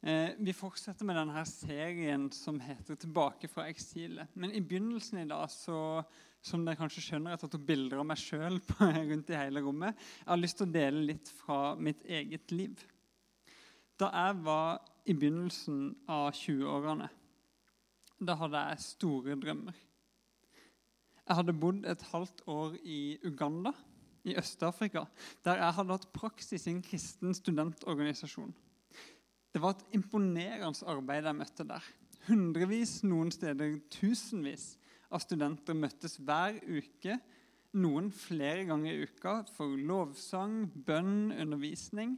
Eh, vi fortsetter med denne serien som heter 'Tilbake fra eksilet'. Men i begynnelsen i dag, så, som dere kanskje skjønner, jeg har tatt opp bilder av meg sjøl rundt i hele rommet. Jeg har lyst til å dele litt fra mitt eget liv. Da jeg var i begynnelsen av 20-årene, da hadde jeg store drømmer. Jeg hadde bodd et halvt år i Uganda, i Øst-Afrika, der jeg hadde hatt praksis i en kristen studentorganisasjon. Det var et imponerende arbeid jeg møtte der. Hundrevis, noen steder tusenvis av studenter møttes hver uke, noen flere ganger i uka, for lovsang, bønn, undervisning.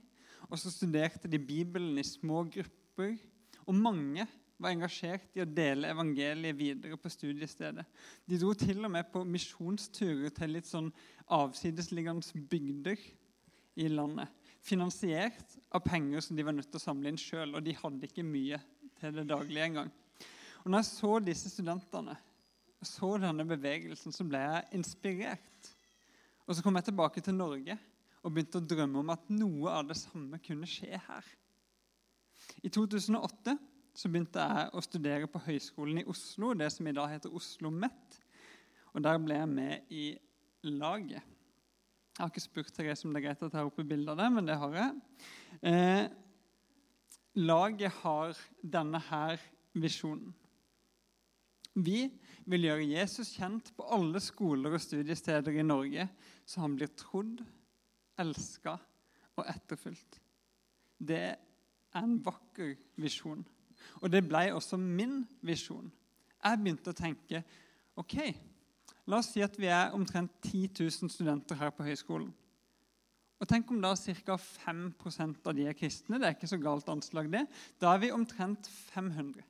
Og så studerte de Bibelen i små grupper. Og mange var engasjert i å dele evangeliet videre på studiestedet. De dro til og med på misjonsturer til litt sånn avsidesliggende bygder i landet finansiert av penger som de var nødt til å samle inn sjøl. Og de hadde ikke mye til det daglige engang. Og når jeg så disse studentene, så denne bevegelsen, så ble jeg inspirert. Og så kom jeg tilbake til Norge og begynte å drømme om at noe av det samme kunne skje her. I 2008 så begynte jeg å studere på Høgskolen i Oslo, det som i dag heter Oslo OsloMet. Og der ble jeg med i laget. Jeg har ikke spurt Therese om det er greit å ta opp bilde av det, men det har jeg. Eh, laget har denne her visjonen. Vi vil gjøre Jesus kjent på alle skoler og studiesteder i Norge, så han blir trodd, elska og etterfulgt. Det er en vakker visjon. Og det ble også min visjon. Jeg begynte å tenke ok, La oss si at vi er omtrent 10 000 studenter her på høyskolen. Og Tenk om da ca. 5% av de er kristne. Det er ikke så galt anslag, det. Da er vi omtrent 500.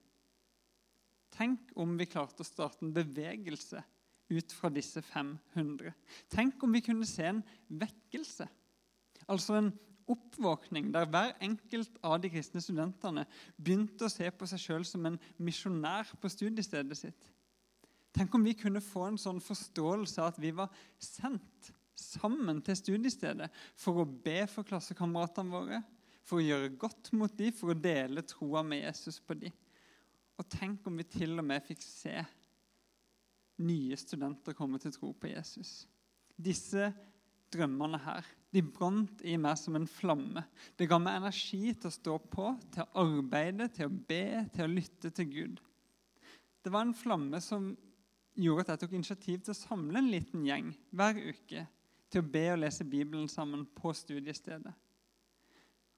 Tenk om vi klarte å starte en bevegelse ut fra disse 500. Tenk om vi kunne se en vekkelse. Altså en oppvåkning der hver enkelt av de kristne studentene begynte å se på seg sjøl som en misjonær på studiestedet sitt. Tenk om vi kunne få en sånn forståelse av at vi var sendt sammen til studiestedet for å be for klassekameratene våre, for å gjøre godt mot dem, for å dele troa med Jesus på dem. Og tenk om vi til og med fikk se nye studenter komme til tro på Jesus. Disse drømmene her de brant i meg som en flamme. Det ga meg energi til å stå på, til å arbeide, til å be, til å lytte til Gud. Det var en flamme som gjorde at jeg tok initiativ til å samle en liten gjeng hver uke til å be og lese Bibelen sammen på studiestedet.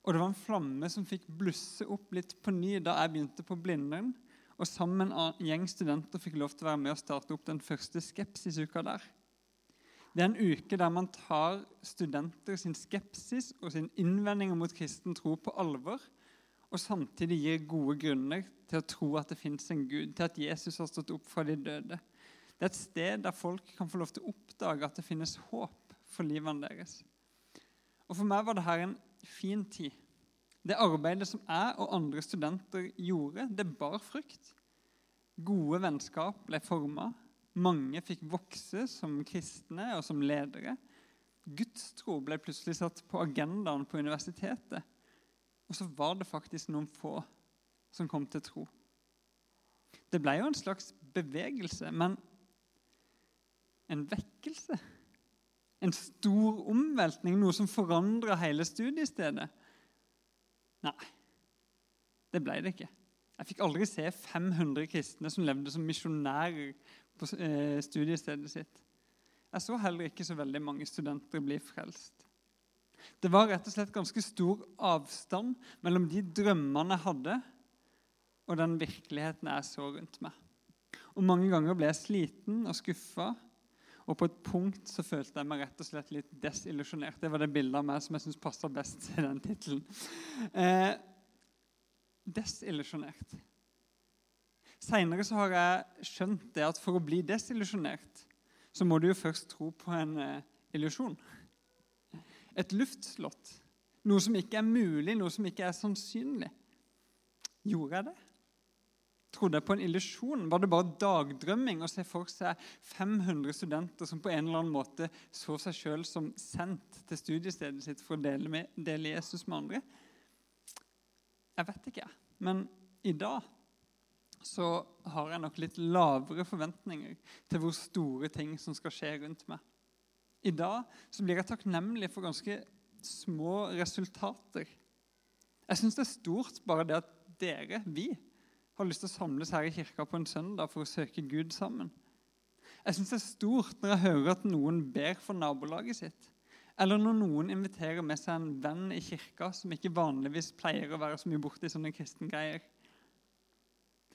Og det var en flamme som fikk blusse opp litt på ny da jeg begynte på Blindern. Og sammen med en gjeng studenter fikk lov til å være med og starte opp den første skepsisuka der. Det er en uke der man tar studenter sin skepsis og sin innvendinger mot kristen tro på alvor, og samtidig gir gode grunner til å tro at det fins en Gud, til at Jesus har stått opp fra de døde. Det er et sted der folk kan få lov til å oppdage at det finnes håp for livene deres. Og For meg var det her en fin tid. Det arbeidet som jeg og andre studenter gjorde, det bar frukt. Gode vennskap ble forma. Mange fikk vokse som kristne og som ledere. Gudstro ble plutselig satt på agendaen på universitetet. Og så var det faktisk noen få som kom til tro. Det ble jo en slags bevegelse, men en vekkelse. En stor omveltning, noe som forandra hele studiestedet. Nei, det ble det ikke. Jeg fikk aldri se 500 kristne som levde som misjonærer på eh, studiestedet sitt. Jeg så heller ikke så veldig mange studenter bli frelst. Det var rett og slett ganske stor avstand mellom de drømmene jeg hadde, og den virkeligheten jeg så rundt meg. Og Mange ganger ble jeg sliten og skuffa og på et punkt så følte jeg meg rett og slett litt desillusjonert. Det var det bildet av meg som jeg syns passer best til den tittelen. Eh, desillusjonert. Seinere har jeg skjønt det at for å bli desillusjonert, så må du jo først tro på en eh, illusjon. Et luftslott. Noe som ikke er mulig, noe som ikke er sannsynlig. Gjorde jeg det? Trodde jeg på en illusjon? Var det bare dagdrømming å se for seg 500 studenter som på en eller annen måte så seg sjøl som sendt til studiestedet sitt for å dele, med, dele Jesus med andre? Jeg vet ikke. Men i dag så har jeg nok litt lavere forventninger til hvor store ting som skal skje rundt meg. I dag så blir jeg takknemlig for ganske små resultater. Jeg syns det er stort bare det at dere, vi, har lyst til å samles her i kirka på en søndag for å søke Gud sammen. Jeg syns det er stort når jeg hører at noen ber for nabolaget sitt. Eller når noen inviterer med seg en venn i kirka som ikke vanligvis pleier å være så mye borte i sånne kristengreier.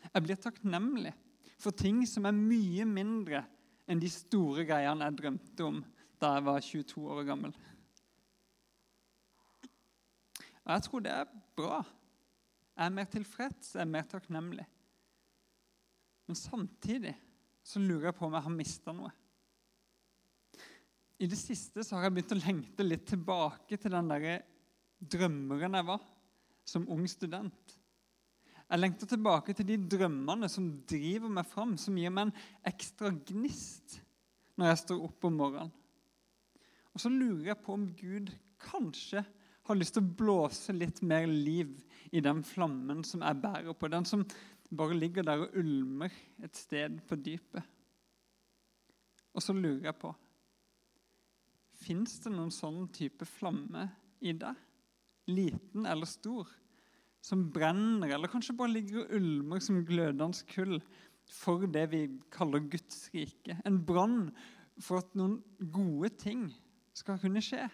Jeg blir takknemlig for ting som er mye mindre enn de store greiene jeg drømte om da jeg var 22 år gammel. Og jeg tror det er bra. Er mer tilfreds, er mer takknemlig. Men samtidig så lurer jeg på om jeg har mista noe. I det siste så har jeg begynt å lengte litt tilbake til den der drømmeren jeg var som ung student. Jeg lengter tilbake til de drømmene som driver meg fram, som gir meg en ekstra gnist når jeg står opp om morgenen. Og så lurer jeg på om Gud kanskje har lyst til å blåse litt mer liv i den flammen som jeg bærer på. Den som bare ligger der og ulmer et sted på dypet. Og så lurer jeg på Fins det noen sånn type flamme i deg? Liten eller stor? Som brenner, eller kanskje bare ligger og ulmer som glødende kull for det vi kaller Guds rike. En brann for at noen gode ting skal kunne skje.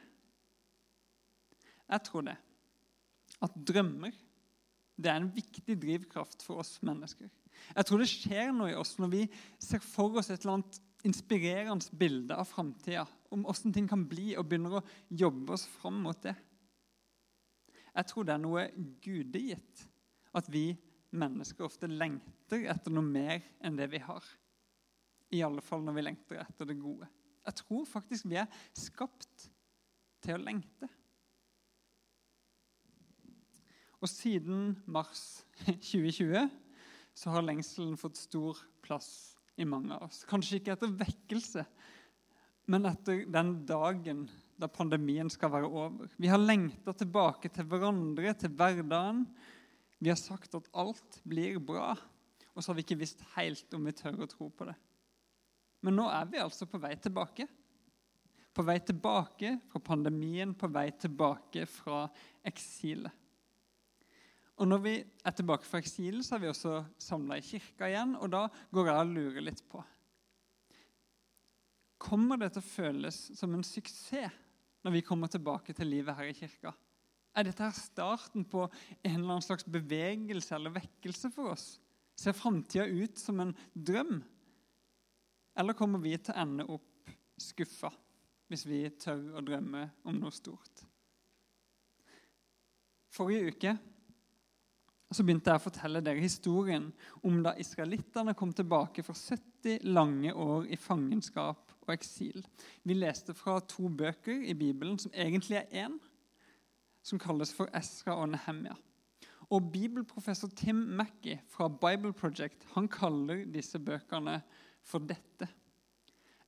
Jeg tror det. At drømmer det er en viktig drivkraft for oss mennesker. Jeg tror det skjer noe i oss når vi ser for oss et eller annet inspirerende bilde av framtida, om åssen ting kan bli, og begynner å jobbe oss fram mot det. Jeg tror det er noe gudegitt at vi mennesker ofte lengter etter noe mer enn det vi har. I alle fall når vi lengter etter det gode. Jeg tror faktisk vi er skapt til å lengte. Og siden mars 2020 så har lengselen fått stor plass i mange av oss. Kanskje ikke etter vekkelse, men etter den dagen da pandemien skal være over. Vi har lengta tilbake til hverandre, til hverdagen. Vi har sagt at alt blir bra, og så har vi ikke visst helt om vi tør å tro på det. Men nå er vi altså på vei tilbake. På vei tilbake fra pandemien, på vei tilbake fra eksilet. Og Når vi er tilbake fra eksil, så er vi også samla i kirka igjen. Og da går jeg og lurer litt på Kommer det til å føles som en suksess når vi kommer tilbake til livet her i kirka? Er dette her starten på en eller annen slags bevegelse eller vekkelse for oss? Ser framtida ut som en drøm? Eller kommer vi til å ende opp skuffa hvis vi tør å drømme om noe stort? Forrige uke så begynte jeg å fortelle dere historien om da israelittene kom tilbake fra 70 lange år i fangenskap og eksil. Vi leste fra to bøker i Bibelen som egentlig er én, som kalles for Esra og Nehemia. Og Bibelprofessor Tim Mackey fra Bible Project han kaller disse bøkene for dette.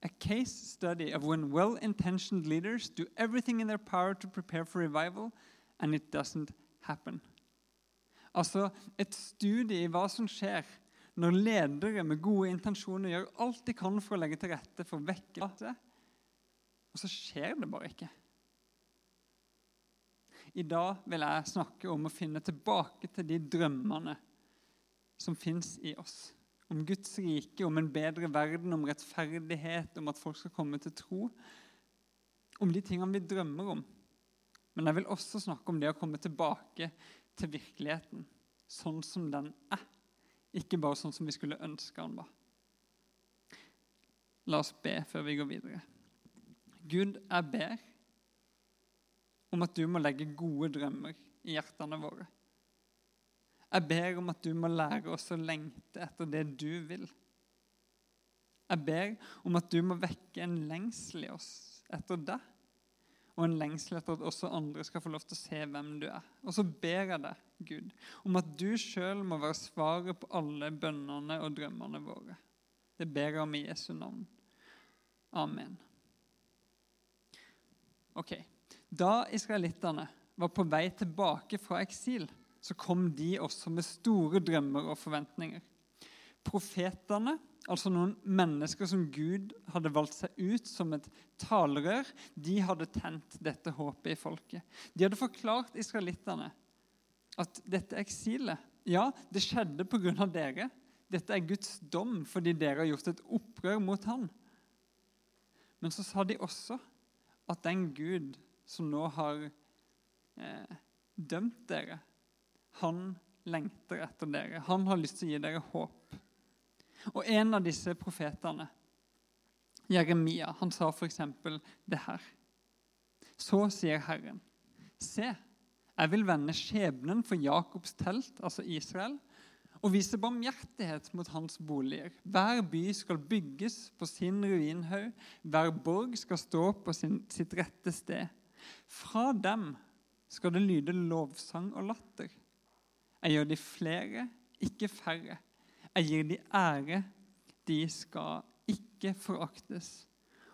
A case study of when well-intentioned leaders do everything in their power to prepare for revival, and it doesn't happen. Altså et studie i hva som skjer når ledere med gode intensjoner gjør alt de kan for å legge til rette for vekkelse, og så skjer det bare ikke. I dag vil jeg snakke om å finne tilbake til de drømmene som fins i oss. Om Guds rike, om en bedre verden, om rettferdighet, om at folk skal komme til tro. Om de tingene vi drømmer om. Men jeg vil også snakke om det å komme tilbake til virkeligheten sånn som den er, ikke bare sånn som vi skulle ønske den var. La oss be før vi går videre. Gud, jeg ber om at du må legge gode drømmer i hjertene våre. Jeg ber om at du må lære oss å lengte etter det du vil. Jeg ber om at du må vekke en lengsel i oss etter deg og en lengsel etter at også andre skal få lov til å se hvem du er. Og så ber jeg deg, Gud, om at du sjøl må være svaret på alle bønnene og drømmene våre. Det ber jeg om i Jesu navn. Amen. Ok. Da israelittene var på vei tilbake fra eksil, så kom de også med store drømmer og forventninger. Profetene, altså noen mennesker som Gud hadde valgt seg ut som et talerør, de hadde tent dette håpet i folket. De hadde forklart israelittene at dette eksilet ja, det skjedde pga. dere. Dette er Guds dom fordi dere har gjort et opprør mot han. Men så sa de også at den Gud som nå har eh, dømt dere, han lengter etter dere. Han har lyst til å gi dere håp. Og en av disse profetene, Jeremia, han sa f.eks. det her. Så sier Herren, se, jeg vil vende skjebnen for Jakobs telt, altså Israel, og vise barmhjertighet mot hans boliger. Hver by skal bygges på sin ruinhaug, hver borg skal stå på sin, sitt rette sted. Fra dem skal det lyde lovsang og latter. Jeg gjør de flere, ikke færre. Jeg gir de ære, de skal ikke foraktes.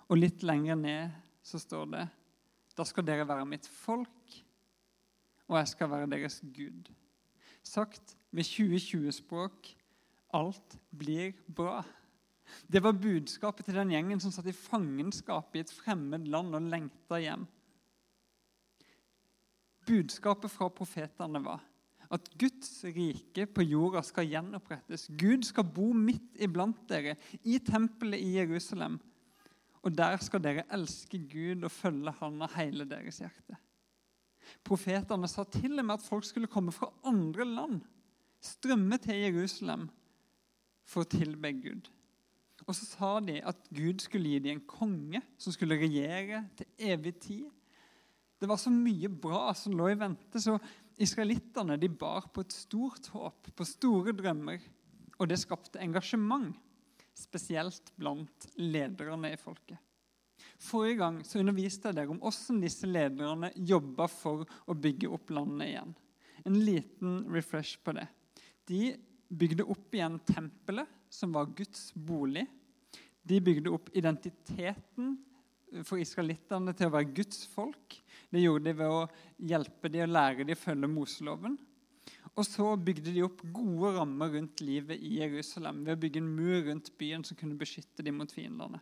Og litt lenger ned så står det Da skal dere være mitt folk, og jeg skal være deres Gud. Sagt med 2020-språk alt blir bra. Det var budskapet til den gjengen som satt i fangenskap i et fremmed land og lengta hjem. Budskapet fra profetene var at Guds rike på jorda skal gjenopprettes. Gud skal bo midt iblant dere, i tempelet i Jerusalem. Og der skal dere elske Gud og følge Han av hele deres hjerte. Profetene sa til og med at folk skulle komme fra andre land, strømme til Jerusalem for å tilbe Gud. Og så sa de at Gud skulle gi dem en konge som skulle regjere til evig tid. Det var så mye bra som lå i vente, så israelittene de bar på et stort håp, på store drømmer. Og det skapte engasjement, spesielt blant lederne i folket. Forrige gang så underviste jeg dere om hvordan disse lederne jobba for å bygge opp landet igjen. En liten refresh på det. De bygde opp igjen tempelet, som var Guds bolig. De bygde opp identiteten for israelittene til å være Guds folk. Det gjorde de ved å hjelpe dem og lære dem å følge Moseloven. Og så bygde de opp gode rammer rundt livet i Jerusalem ved å bygge en mur rundt byen som kunne beskytte dem mot fiendene.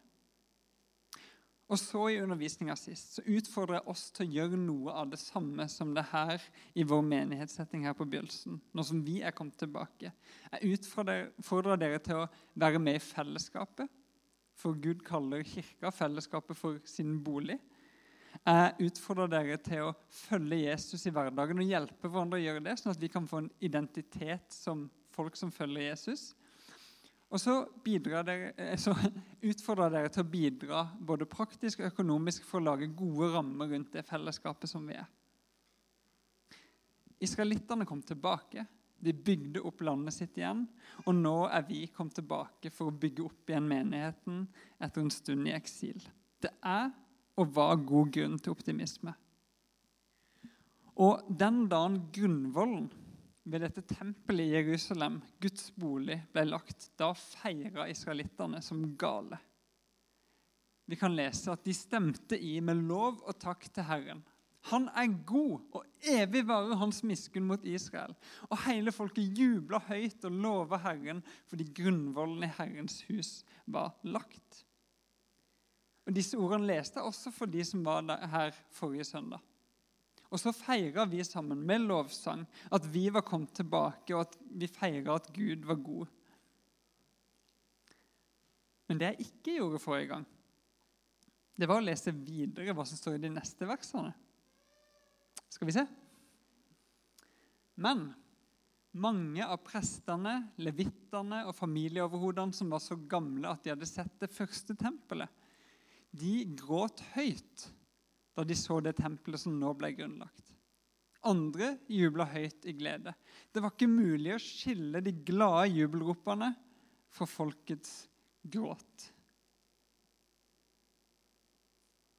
Og så I undervisninga sist så utfordrer jeg oss til å gjøre noe av det samme som det her i vår menighetssetting her på begynnelsen, nå som vi er kommet tilbake. Jeg utfordrer dere til å være med i fellesskapet, for Gud kaller kirka fellesskapet for sin bolig. Jeg utfordrer dere til å følge Jesus i hverdagen og hjelpe hverandre å gjøre det, sånn at vi kan få en identitet som folk som følger Jesus. Og så, dere, eh, så utfordrer dere til å bidra både praktisk og økonomisk for å lage gode rammer rundt det fellesskapet som vi er. Israelittene kom tilbake. De bygde opp landet sitt igjen. Og nå er vi kommet tilbake for å bygge opp igjen menigheten etter en stund i eksil. Det er og var god grunn til optimisme. Og den dagen grunnvollen ved dette tempelet i Jerusalem, Guds bolig, ble lagt, da feira israelittene som gale. Vi kan lese at de stemte i med lov og takk til Herren. Han er god, og evig varer hans miskunn mot Israel. Og hele folket jubla høyt og lova Herren fordi grunnvollen i Herrens hus var lagt. Og Disse ordene leste jeg også for de som var her forrige søndag. Og så feira vi sammen med lovsang at vi var kommet tilbake, og at vi feira at Gud var god. Men det jeg ikke gjorde forrige gang, det var å lese videre hva som står i de neste versene. Skal vi se? Men mange av prestene, levittene og familieoverhodene som var så gamle at de hadde sett det første tempelet, de gråt høyt da de så det tempelet som nå ble grunnlagt. Andre jubla høyt i glede. Det var ikke mulig å skille de glade jubelropene fra folkets gråt.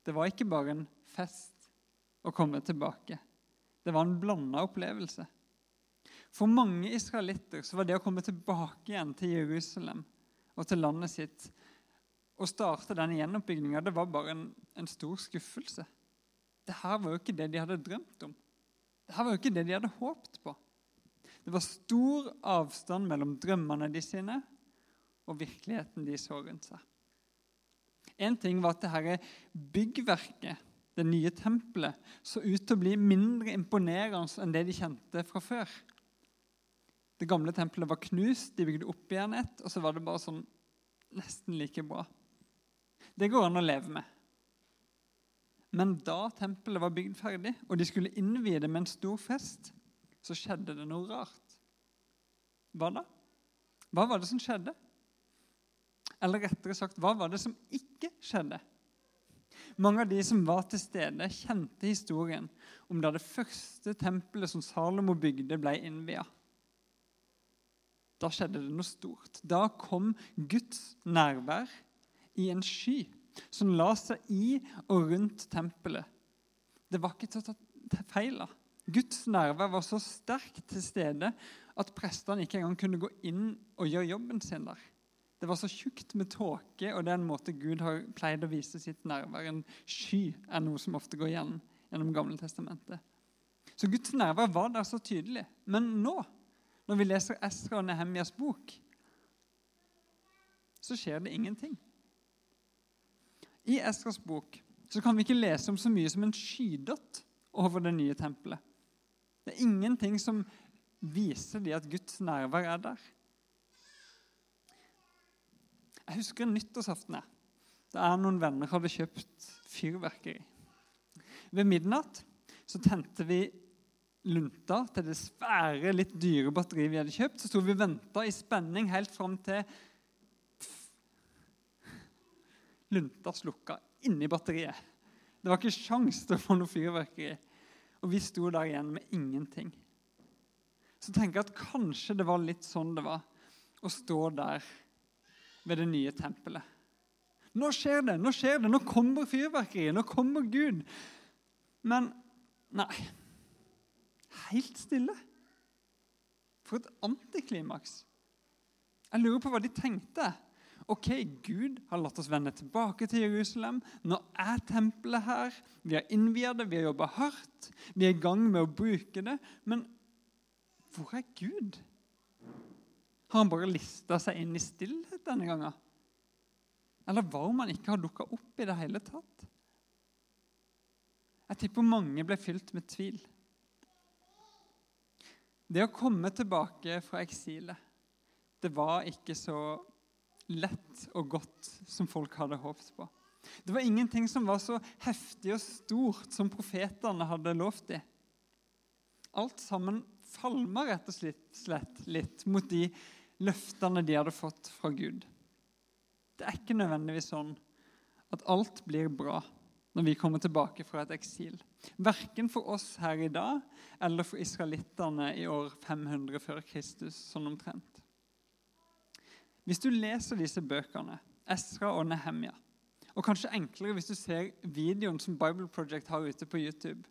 Det var ikke bare en fest å komme tilbake. Det var en blanda opplevelse. For mange israelitter var det å komme tilbake igjen til Jerusalem og til landet sitt og starte denne gjenoppbygninga bare en, en stor skuffelse det her var jo ikke det de hadde drømt om. Det her var jo ikke det de hadde håpt på. Det var stor avstand mellom drømmene de sine og virkeligheten de så rundt seg. En ting var at dette byggverket, det nye tempelet, så ut til å bli mindre imponerende enn det de kjente fra før. Det gamle tempelet var knust, de bygde opp igjen et, og så var det bare sånn nesten like bra. Det går an å leve med. Men da tempelet var bygd ferdig, og de skulle innvie det med en stor fest, så skjedde det noe rart. Hva da? Hva var det som skjedde? Eller rettere sagt, hva var det som ikke skjedde? Mange av de som var til stede, kjente historien om da det første tempelet som Salomo bygde, ble innvia. Da skjedde det noe stort. Da kom Guds nærvær i en sky som la seg i og rundt tempelet. Det var ikke til å ta feil av. Guds nærvær var så sterkt til stede at prestene ikke engang kunne gå inn og gjøre jobben sin der. Det var så tjukt med tåke, og det er en måte Gud har pleid å vise sitt nærvær. En sky er noe som ofte går igjen gjennom Gamle testamentet. Så Guds nærvær var der så tydelig. Men nå, når vi leser Esra og Nehemjas bok, så skjer det ingenting. I Esras bok så kan vi ikke lese om så mye som en skydott over det nye tempelet. Det er ingenting som viser de at Guds nærvær er der. Jeg husker nyttårsaften. Da er noen venner hadde kjøpt fyrverkeri. Ved midnatt så tente vi lunta til det svære, litt dyre batteriet vi hadde kjøpt. Så sto vi og venta i spenning helt fram til lunta slukka inni batteriet. Det var ikke sjans til å få noe fyrverkeri. Og vi sto der igjen med ingenting. Så tenker jeg at kanskje det var litt sånn det var å stå der ved det nye tempelet. Nå skjer det! Nå skjer det, nå kommer fyrverkeriet, nå kommer Gud. Men nei. Helt stille. For et antiklimaks. Jeg lurer på hva de tenkte. Ok, Gud har latt oss vende tilbake til Jerusalem. Nå er tempelet her. Vi har innviet det, vi har jobba hardt. Vi er i gang med å bruke det. Men hvor er Gud? Har han bare lista seg inn i stillhet denne gangen? Eller hva om han ikke har dukka opp i det hele tatt? Jeg tipper mange ble fylt med tvil. Det å komme tilbake fra eksilet, det var ikke så lett og godt som folk hadde håpet på. Det var ingenting som var så heftig og stort som profetene hadde lovt dem. Alt sammen falma rett og slett litt mot de løftene de hadde fått fra Gud. Det er ikke nødvendigvis sånn at alt blir bra når vi kommer tilbake fra et eksil. Verken for oss her i dag eller for israelittene i år 500 før Kristus, sånn omtrent. Hvis du leser disse bøkene, Esra og Nehemja, og kanskje enklere hvis du ser videoen som Bible Project har ute på YouTube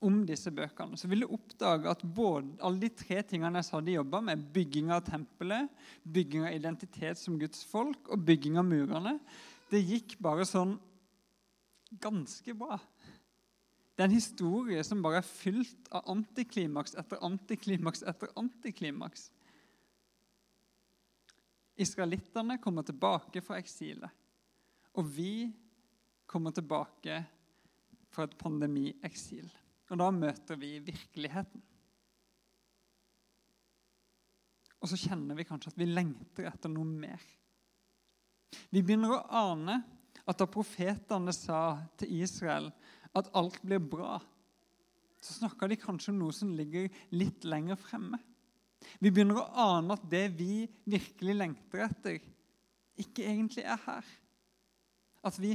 om disse bøkene, så vil du oppdage at både alle de tre tingene jeg sa de jobba med, bygging av tempelet, bygging av identitet som Guds folk og bygging av murene, det gikk bare sånn ganske bra. Det er en historie som bare er fylt av antiklimaks etter antiklimaks etter antiklimaks. Israelittene kommer tilbake fra eksilet. Og vi kommer tilbake fra et pandemieksil. Og da møter vi virkeligheten. Og så kjenner vi kanskje at vi lengter etter noe mer. Vi begynner å ane at da profetene sa til Israel at alt blir bra, så snakka de kanskje om noe som ligger litt lenger fremme. Vi begynner å ane at det vi virkelig lengter etter, ikke egentlig er her. At vi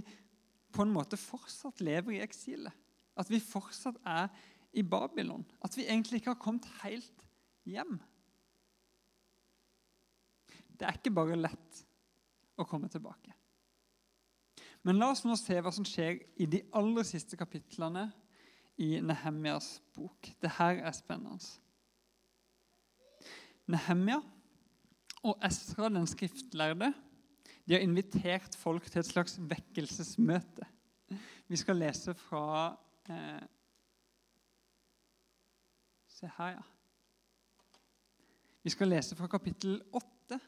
på en måte fortsatt lever i eksilet. At vi fortsatt er i Babylon. At vi egentlig ikke har kommet helt hjem. Det er ikke bare lett å komme tilbake. Men la oss nå se hva som skjer i de aller siste kapitlene i Nehemjas bok. Det her er spennende. Nehemja og Esra, den skriftlærde, de har invitert folk til et slags vekkelsesmøte. Vi skal lese fra eh, Se her, ja. Vi skal lese fra kapittel 8,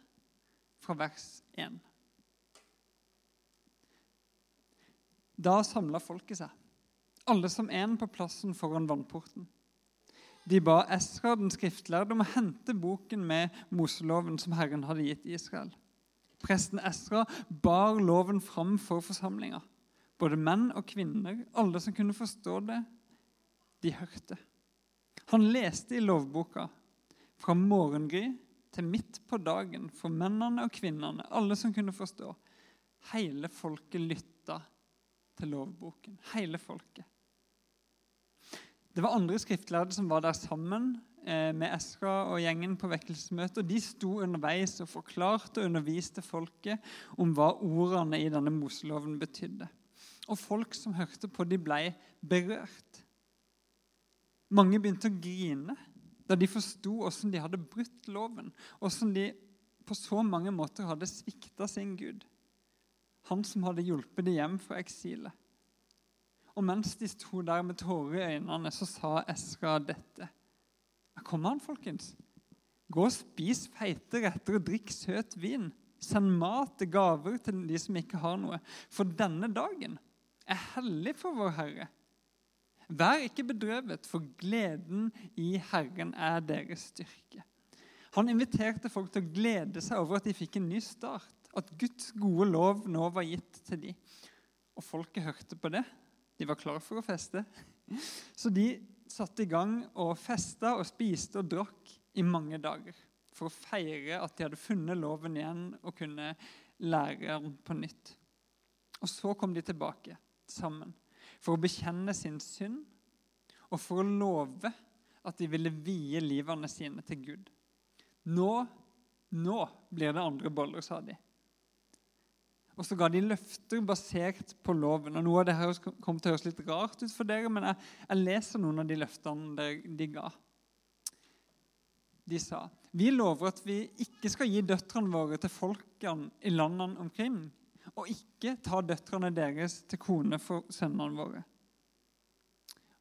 fra vers 1. Da samla folket seg, alle som en på plassen foran vannporten. De ba Esra, den skriftlærde, om å hente boken med Moseloven som Herren hadde gitt Israel. Presten Esra bar loven fram for forsamlinga. Både menn og kvinner, alle som kunne forstå det, de hørte. Han leste i lovboka fra morgengry til midt på dagen for mennene og kvinnene, alle som kunne forstå. Hele folket lytta til lovboken. Hele folket. Det var andre skriftlærde som var der sammen eh, med Esra og gjengen på vekkelsesmøtet. De sto underveis og forklarte og underviste folket om hva ordene i denne Moseloven betydde. Og folk som hørte på, de ble berørt. Mange begynte å grine da de forsto hvordan de hadde brutt loven. Hvordan de på så mange måter hadde svikta sin Gud. Han som hadde hjulpet dem hjem fra eksilet. Og mens de sto der med tårer i øynene, så sa Esra dette. Kom an, folkens. Gå og spis feite retter og drikk søt vin. Send mat og gaver til de som ikke har noe. For denne dagen er hellig for vår Herre. Vær ikke bedrøvet, for gleden i Herren er deres styrke. Han inviterte folk til å glede seg over at de fikk en ny start. At Guds gode lov nå var gitt til dem. Og folket hørte på det, de var klar for å feste. Så de satte i gang og festa og spiste og drakk i mange dager for å feire at de hadde funnet loven igjen og kunne lære den på nytt. Og så kom de tilbake sammen for å bekjenne sin synd og for å love at de ville vie livene sine til Gud. Nå, nå blir det andre boller, sa de. Og så ga de løfter basert på loven. Og Noe av det her kommer til å høres litt rart ut for dere, men jeg, jeg leser noen av de løftene de ga. De sa vi lover at vi ikke skal gi døtrene våre til folkene i landene omkring, og ikke ta døtrene deres til kone for sønnene våre.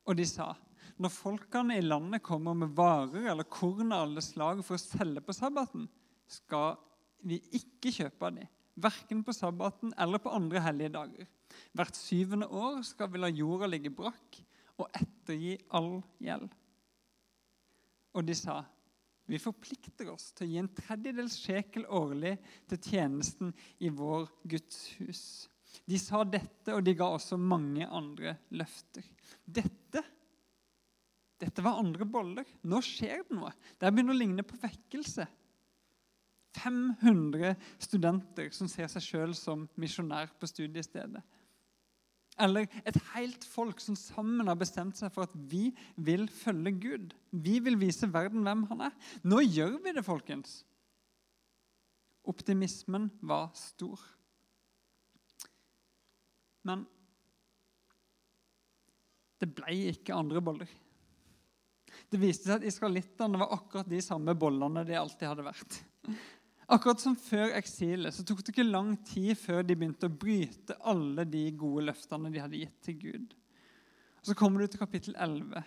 Og de sa når folkene i landet kommer med varer eller korn av alle slag for å selge på sabbaten, skal vi ikke kjøpe av dem verken på sabbaten eller på andre hellige dager. Hvert syvende år skal vi la jorda ligge brakk og ettergi all gjeld. Og de sa, vi forplikter oss til å gi en tredjedels sjekel årlig til tjenesten i vår Guds hus. De sa dette, og de ga også mange andre løfter. Dette dette var andre boller. Nå skjer det noe. Det begynner å ligne på vekkelse. 500 studenter som ser seg sjøl som misjonær på studiestedet. Eller et helt folk som sammen har bestemt seg for at vi vil følge Gud. Vi vil vise verden hvem han er. Nå gjør vi det, folkens. Optimismen var stor. Men det ble ikke andre boller. Det viste seg at israelittene var akkurat de samme bollene de alltid hadde vært. Akkurat som før eksilet så tok det ikke lang tid før de begynte å bryte alle de gode løftene de hadde gitt til Gud. Og Så kommer du til kapittel 11,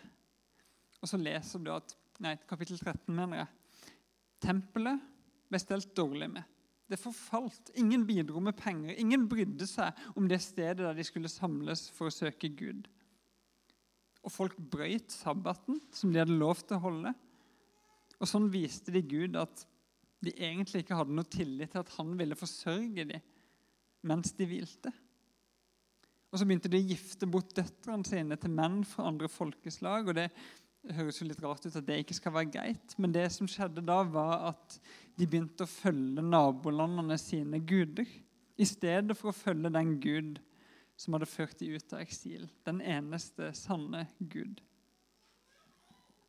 og så leser du at Nei, kapittel 13, mener jeg. Tempelet ble stelt dårlig med. Det forfalt. Ingen bidro med penger. Ingen brydde seg om det stedet der de skulle samles for å søke Gud. Og folk brøyt sabbaten, som de hadde lov til å holde. Og sånn viste de Gud at de egentlig ikke hadde noe tillit til at han ville forsørge dem mens de hvilte. Og Så begynte de å gifte bort døtrene sine til menn fra andre folkeslag. og Det høres jo litt rart ut at det ikke skal være greit, men det som skjedde da, var at de begynte å følge nabolandene sine guder i stedet for å følge den Gud som hadde ført dem ut av eksil. Den eneste sanne Gud.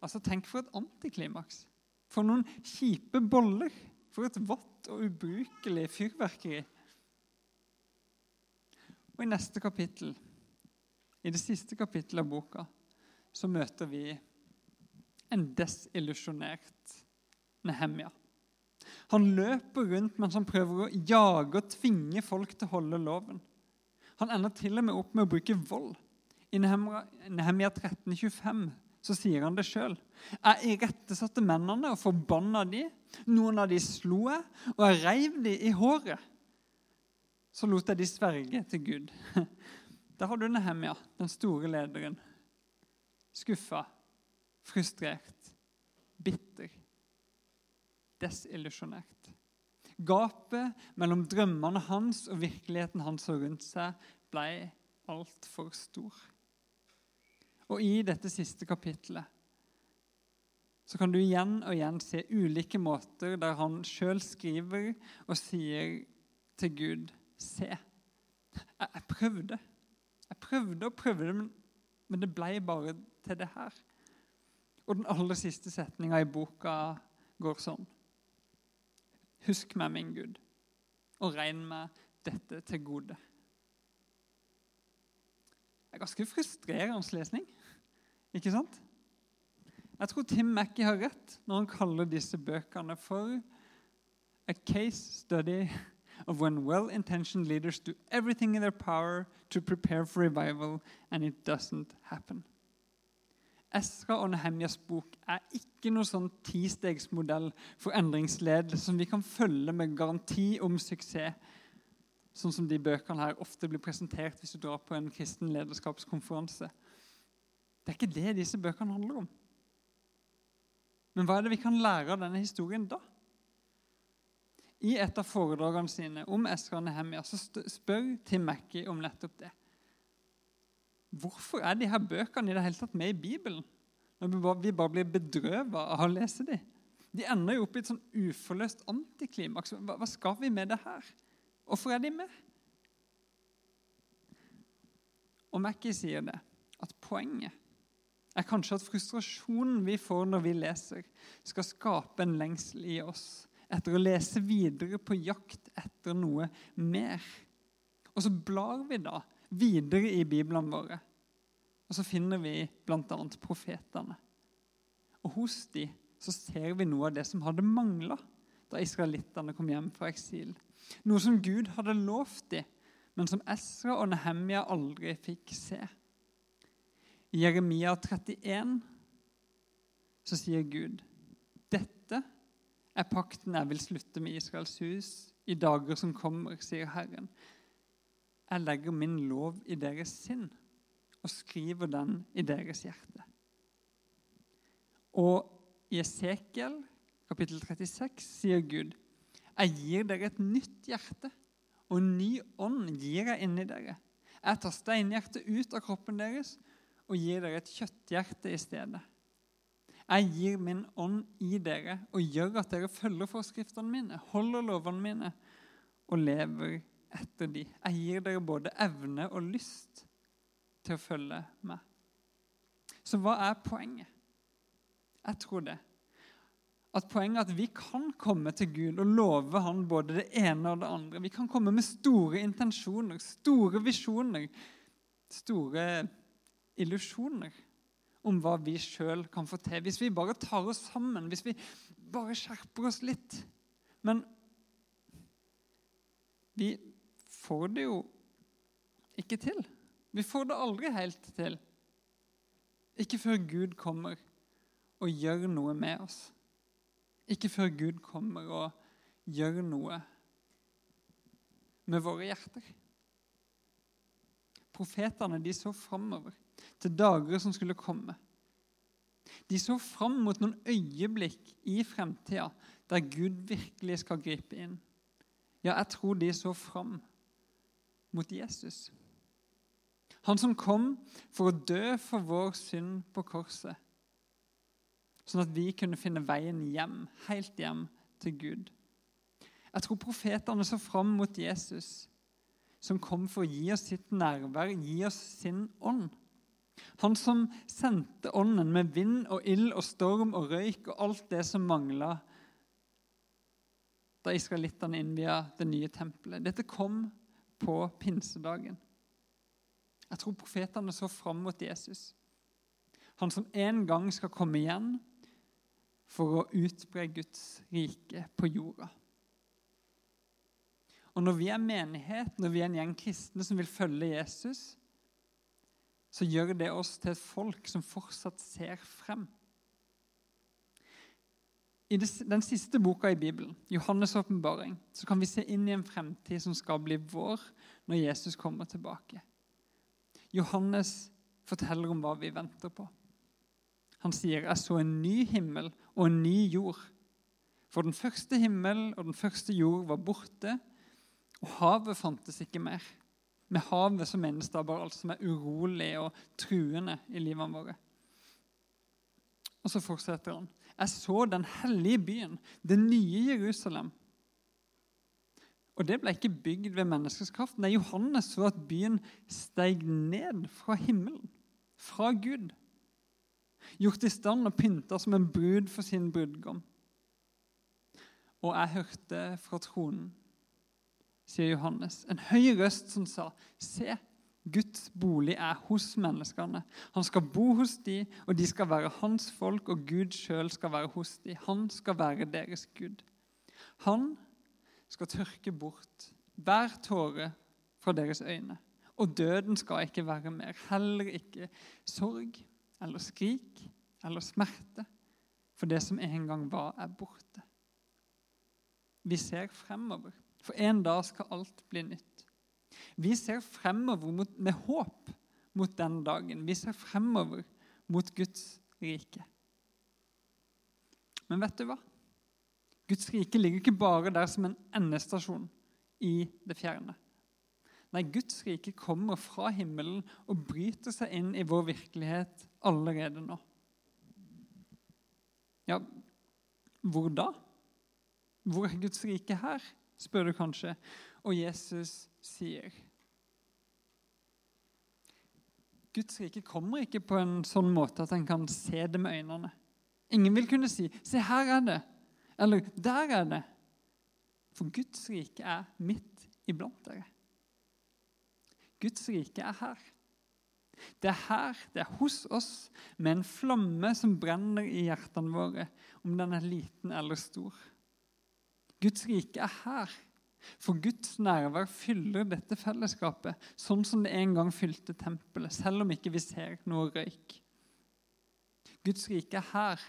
Altså, Tenk for et antiklimaks. For noen kjipe boller. For et vått og ubrukelig fyrverkeri. Og I neste kapittel, i det siste kapittelet av boka, så møter vi en desillusjonert Nehemja. Han løper rundt mens han prøver å jage og tvinge folk til å holde loven. Han ender til og med opp med å bruke vold. I Nehemia 1325 så sier han det sjøl. Jeg irettesatte mennene og forbanna de. Noen av de slo jeg, og jeg reiv de i håret. Så lot jeg de sverge til Gud. Der har du Nehemia, den store lederen. Skuffa, frustrert, bitter, desillusjonert. Gapet mellom drømmene hans og virkeligheten han så rundt seg, ble altfor stor. Og i dette siste kapittelet så kan du igjen og igjen se ulike måter der han sjøl skriver og sier til Gud Se, jeg, jeg, prøvde. Jeg prøvde og prøvde, men, men det blei bare til det her. Og den aller siste setninga i boka går sånn. Husk meg, min Gud, og regn meg dette til gode. Det er ganske frustrerende lesning, ikke sant? Jeg tror Tim Mackey har rett når han kaller disse bøkene for a case study of when well-intentioned leaders do everything in their power to prepare for revival, and it doesn't happen. Esra og Nehemjas bok er ikke noen sånn tistegsmodell for endringsledelse som vi kan følge med garanti om suksess, sånn som de bøkene her ofte blir presentert hvis du drar på en kristen lederskapskonferanse. Det er ikke det disse bøkene handler om. Men hva er det vi kan lære av denne historien da? I et av foredragene sine om Esra og Nehemia så spør Tim Mackey om nettopp det. Hvorfor er de her bøkene i det hele tatt med i Bibelen? Når vi bare blir bedrøvet av å lese dem. De ender jo opp i et sånn uforløst antiklimaks. Hva, skal vi med det her? Hvorfor er de med? Og Mackie sier det, at poenget er kanskje at frustrasjonen vi får når vi leser, skal skape en lengsel i oss etter å lese videre på jakt etter noe mer. Og så blar vi da videre i Biblene våre. Og så finner vi bl.a. profetene. Og hos de så ser vi noe av det som hadde mangla da israelittene kom hjem fra eksil. Noe som Gud hadde lovt dem, men som Esra og Nehemia aldri fikk se. I Jeremia 31 så sier Gud dette er pakten jeg vil slutte med Israels hus i dager som kommer, sier Herren. Jeg legger min lov i deres sinn og skriver den i deres hjerte. Og i Esekiel kapittel 36 sier Gud, jeg gir dere et nytt hjerte, og en ny ånd gir jeg inni dere. Jeg tar steinhjertet ut av kroppen deres og gir dere et kjøtthjerte i stedet. Jeg gir min ånd i dere og gjør at dere følger forskriftene mine, holder lovene mine og lever etter de. Jeg gir dere både evne og lyst til å følge meg. Så hva er poenget? Jeg tror det. At poenget er at vi kan komme til Gud og love Han både det ene og det andre. Vi kan komme med store intensjoner, store visjoner, store illusjoner om hva vi sjøl kan få til. Hvis vi bare tar oss sammen, hvis vi bare skjerper oss litt. Men vi får det jo ikke til. Vi får det aldri helt til. Ikke før Gud kommer og gjør noe med oss. Ikke før Gud kommer og gjør noe med våre hjerter. Profetene de så framover til dager som skulle komme. De så fram mot noen øyeblikk i fremtida der Gud virkelig skal gripe inn. Ja, jeg tror de så fram mot Jesus. Han som kom for å dø for vår synd på korset, sånn at vi kunne finne veien hjem, helt hjem til Gud. Jeg tror profetene så fram mot Jesus, som kom for å gi oss sitt nærvær, gi oss sin ånd. Han som sendte ånden med vind og ild og storm og røyk og alt det som mangla da israelittene innvia det nye tempelet. Dette kom på pinsedagen. Jeg tror profetene så fram mot Jesus. Han som en gang skal komme igjen for å utbre Guds rike på jorda. Og Når vi er menighet, når vi er en gjeng kristne som vil følge Jesus, så gjør det oss til et folk som fortsatt ser frem. I den siste boka i Bibelen, Johannes' åpenbaring, så kan vi se inn i en fremtid som skal bli vår når Jesus kommer tilbake. Johannes forteller om hva vi venter på. Han sier, 'Jeg så en ny himmel og en ny jord.' For den første himmel og den første jord var borte, og havet fantes ikke mer. Med havet som bare alt som er urolig og truende i livene våre. Og så fortsetter han. Jeg så den hellige byen, det nye Jerusalem. Og det ble ikke bygd ved menneskers kraft. Nei, Johannes så at byen steg ned fra himmelen, fra Gud. Gjort i stand og pynta som en brud for sin brudgom. Og jeg hørte fra tronen, sier Johannes, en høy røst som sa, Se, Guds bolig er hos menneskene. Han skal bo hos de, og de skal være hans folk, og Gud sjøl skal være hos de. Han skal være deres Gud. Han skal tørke bort hver tåre fra deres øyne. Og døden skal ikke være mer. Heller ikke sorg eller skrik eller smerte. For det som en gang var, er borte. Vi ser fremover, for en dag skal alt bli nytt. Vi ser fremover mot, med håp mot den dagen. Vi ser fremover mot Guds rike. Men vet du hva? Guds rike ligger ikke bare der som en endestasjon i det fjerne. Nei, Guds rike kommer fra himmelen og bryter seg inn i vår virkelighet allerede nå. Ja, hvor da? Hvor er Guds rike her, spør du kanskje. Og Jesus sier Guds rike kommer ikke på en sånn måte at en kan se det med øynene. Ingen vil kunne si 'Se, her er det', eller 'Der er det'. For Guds rike er midt iblant dere. Guds rike er her. Det er her, det er hos oss, med en flamme som brenner i hjertene våre, om den er liten eller stor. Guds rike er her. For Guds nærvær fyller dette fellesskapet, sånn som det en gang fylte tempelet, selv om ikke vi ser noe røyk. Guds rike er her,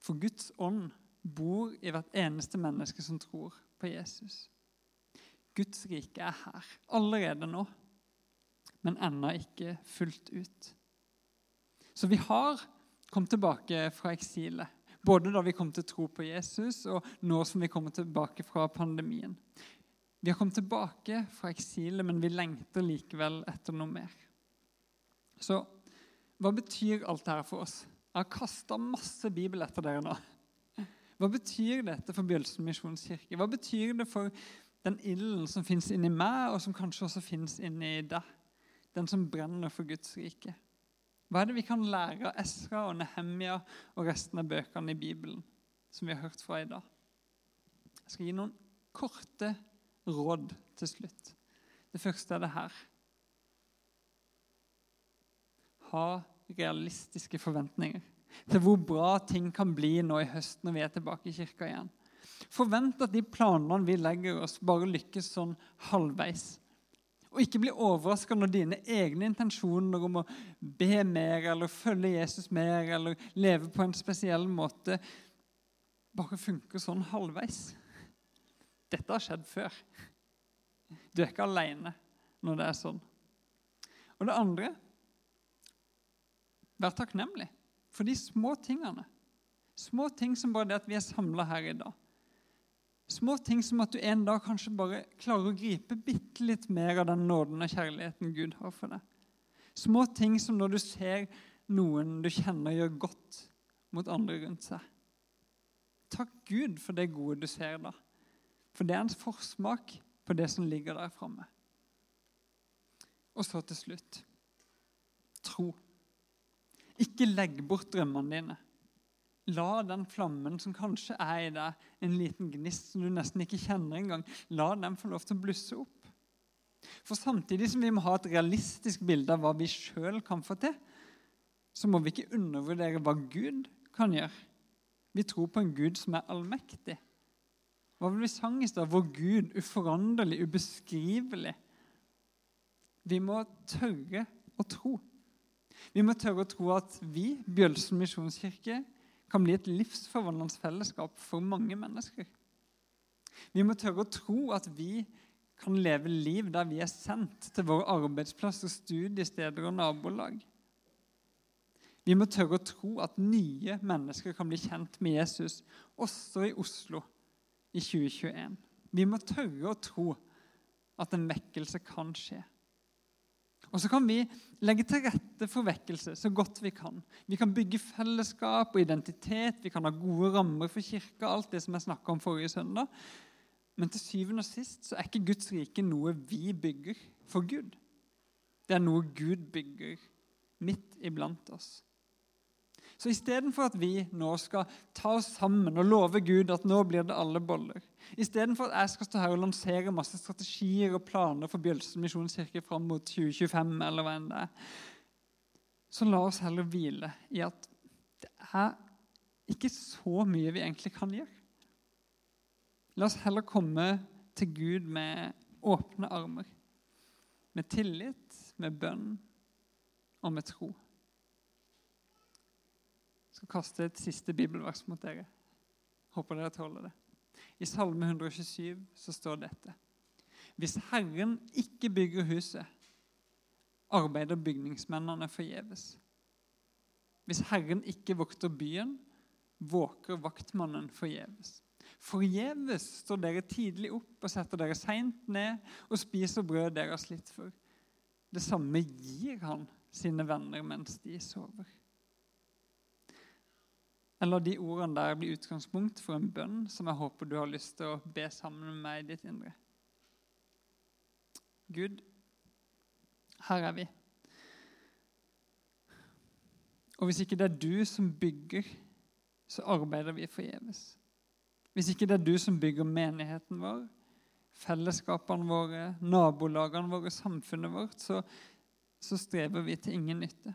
for Guds ånd bor i hvert eneste menneske som tror på Jesus. Guds rike er her allerede nå, men ennå ikke fullt ut. Så vi har kommet tilbake fra eksilet. Både da vi kom til tro på Jesus, og nå som vi kommer tilbake fra pandemien. Vi har kommet tilbake fra eksilet, men vi lengter likevel etter noe mer. Så hva betyr alt dette for oss? Jeg har kasta masse Bibel etter dere nå. Hva betyr dette for Bjølsen misjonskirke? Hva betyr det for den ilden som fins inni meg, og som kanskje også fins inni deg? Den som brenner for Guds rike. Hva er det vi kan lære av Esra og Nehemia og resten av bøkene i Bibelen som vi har hørt fra i dag? Jeg skal gi noen korte råd til slutt. Det første er det her. Ha realistiske forventninger til hvor bra ting kan bli nå i høst når vi er tilbake i kirka igjen. Forvent at de planene vi legger oss, bare lykkes sånn halvveis. Og ikke bli overraska når dine egne intensjoner om å be mer eller følge Jesus mer eller leve på en spesiell måte bare funker sånn halvveis. Dette har skjedd før. Du er ikke aleine når det er sånn. Og det andre Vær takknemlig for de små tingene. Små ting som bare det at vi er samla her i dag. Små ting som at du en dag kanskje bare klarer å gripe bitte litt mer av den nåden og kjærligheten Gud har for deg. Små ting som når du ser noen du kjenner gjør godt mot andre rundt seg. Takk Gud for det gode du ser da. For det er en forsmak på det som ligger der framme. Og så til slutt tro. Ikke legg bort drømmene dine. La den flammen som kanskje er i deg, en liten gnist som du nesten ikke kjenner engang, la den få lov til å blusse opp. For samtidig som vi må ha et realistisk bilde av hva vi sjøl kan få til, så må vi ikke undervurdere hva Gud kan gjøre. Vi tror på en Gud som er allmektig. Hva vil vi sang i stad? Vår Gud, uforanderlig, ubeskrivelig. Vi må tørre å tro Vi må tørre å tro at vi, Bjølsen misjonskirke, kan bli et livsforvandlende fellesskap for mange mennesker. Vi må tørre å tro at vi kan leve liv der vi er sendt til våre arbeidsplasser, studiesteder og nabolag. Vi må tørre å tro at nye mennesker kan bli kjent med Jesus, også i Oslo i 2021. Vi må tørre å tro at en vekkelse kan skje. Og så kan vi legge til rette for vekkelse så godt vi kan. Vi kan bygge fellesskap og identitet, vi kan ha gode rammer for kirka, alt det som jeg snakka om forrige søndag. Men til syvende og sist så er ikke Guds rike noe vi bygger for Gud. Det er noe Gud bygger midt iblant oss. Så istedenfor at vi nå skal ta oss sammen og love Gud at nå blir det alle boller, istedenfor at jeg skal stå her og lansere masse strategier og planer for Bjølsen misjonskirke fram mot 2025, eller hva enn det er, så la oss heller hvile i at det er ikke så mye vi egentlig kan gjøre. La oss heller komme til Gud med åpne armer. Med tillit, med bønn og med tro skal kaste et siste bibelvers mot dere. Håper dere tåler det. I Salme 127 så står dette. Hvis Herren ikke bygger huset, arbeider bygningsmennene forgjeves. Hvis Herren ikke vokter byen, våker vaktmannen forgjeves. Forgjeves står dere tidlig opp og setter dere seint ned og spiser brød dere har slitt for. Det samme gir han sine venner mens de sover. Eller de ordene der bli utgangspunkt for en bønn som jeg håper du har lyst til å be sammen med meg i ditt indre. Gud, her er vi. Og hvis ikke det er du som bygger, så arbeider vi forgjeves. Hvis ikke det er du som bygger menigheten vår, fellesskapene våre, nabolagene våre, samfunnet vårt, så, så strever vi til ingen nytte.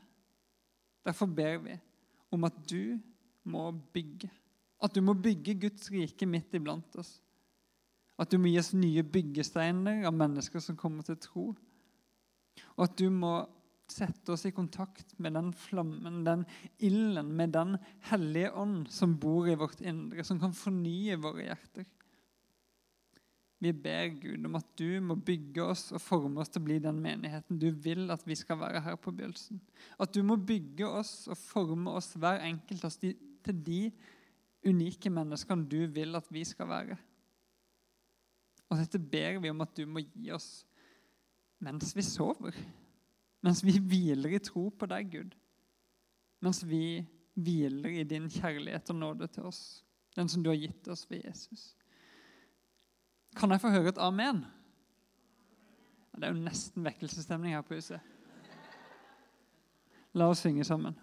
Derfor ber vi om at du må bygge. At du må bygge Guds rike midt iblant oss. At du må gi oss nye byggesteiner av mennesker som kommer til tro. Og at du må sette oss i kontakt med den flammen, den ilden, med den hellige ånd som bor i vårt indre, som kan fornye våre hjerter. Vi ber Gud om at du må bygge oss og forme oss til å bli den menigheten du vil at vi skal være her på Bjølsen. At du må bygge oss og forme oss, hver enkelt av oss, til de unike menneskene du vil at vi skal være. Og dette ber vi om at du må gi oss mens vi sover. Mens vi hviler i tro på deg, Gud. Mens vi hviler i din kjærlighet og nåde til oss. Den som du har gitt oss ved Jesus. Kan jeg få høre et amen? Det er jo nesten vekkelsesstemning her på huset. La oss synge sammen.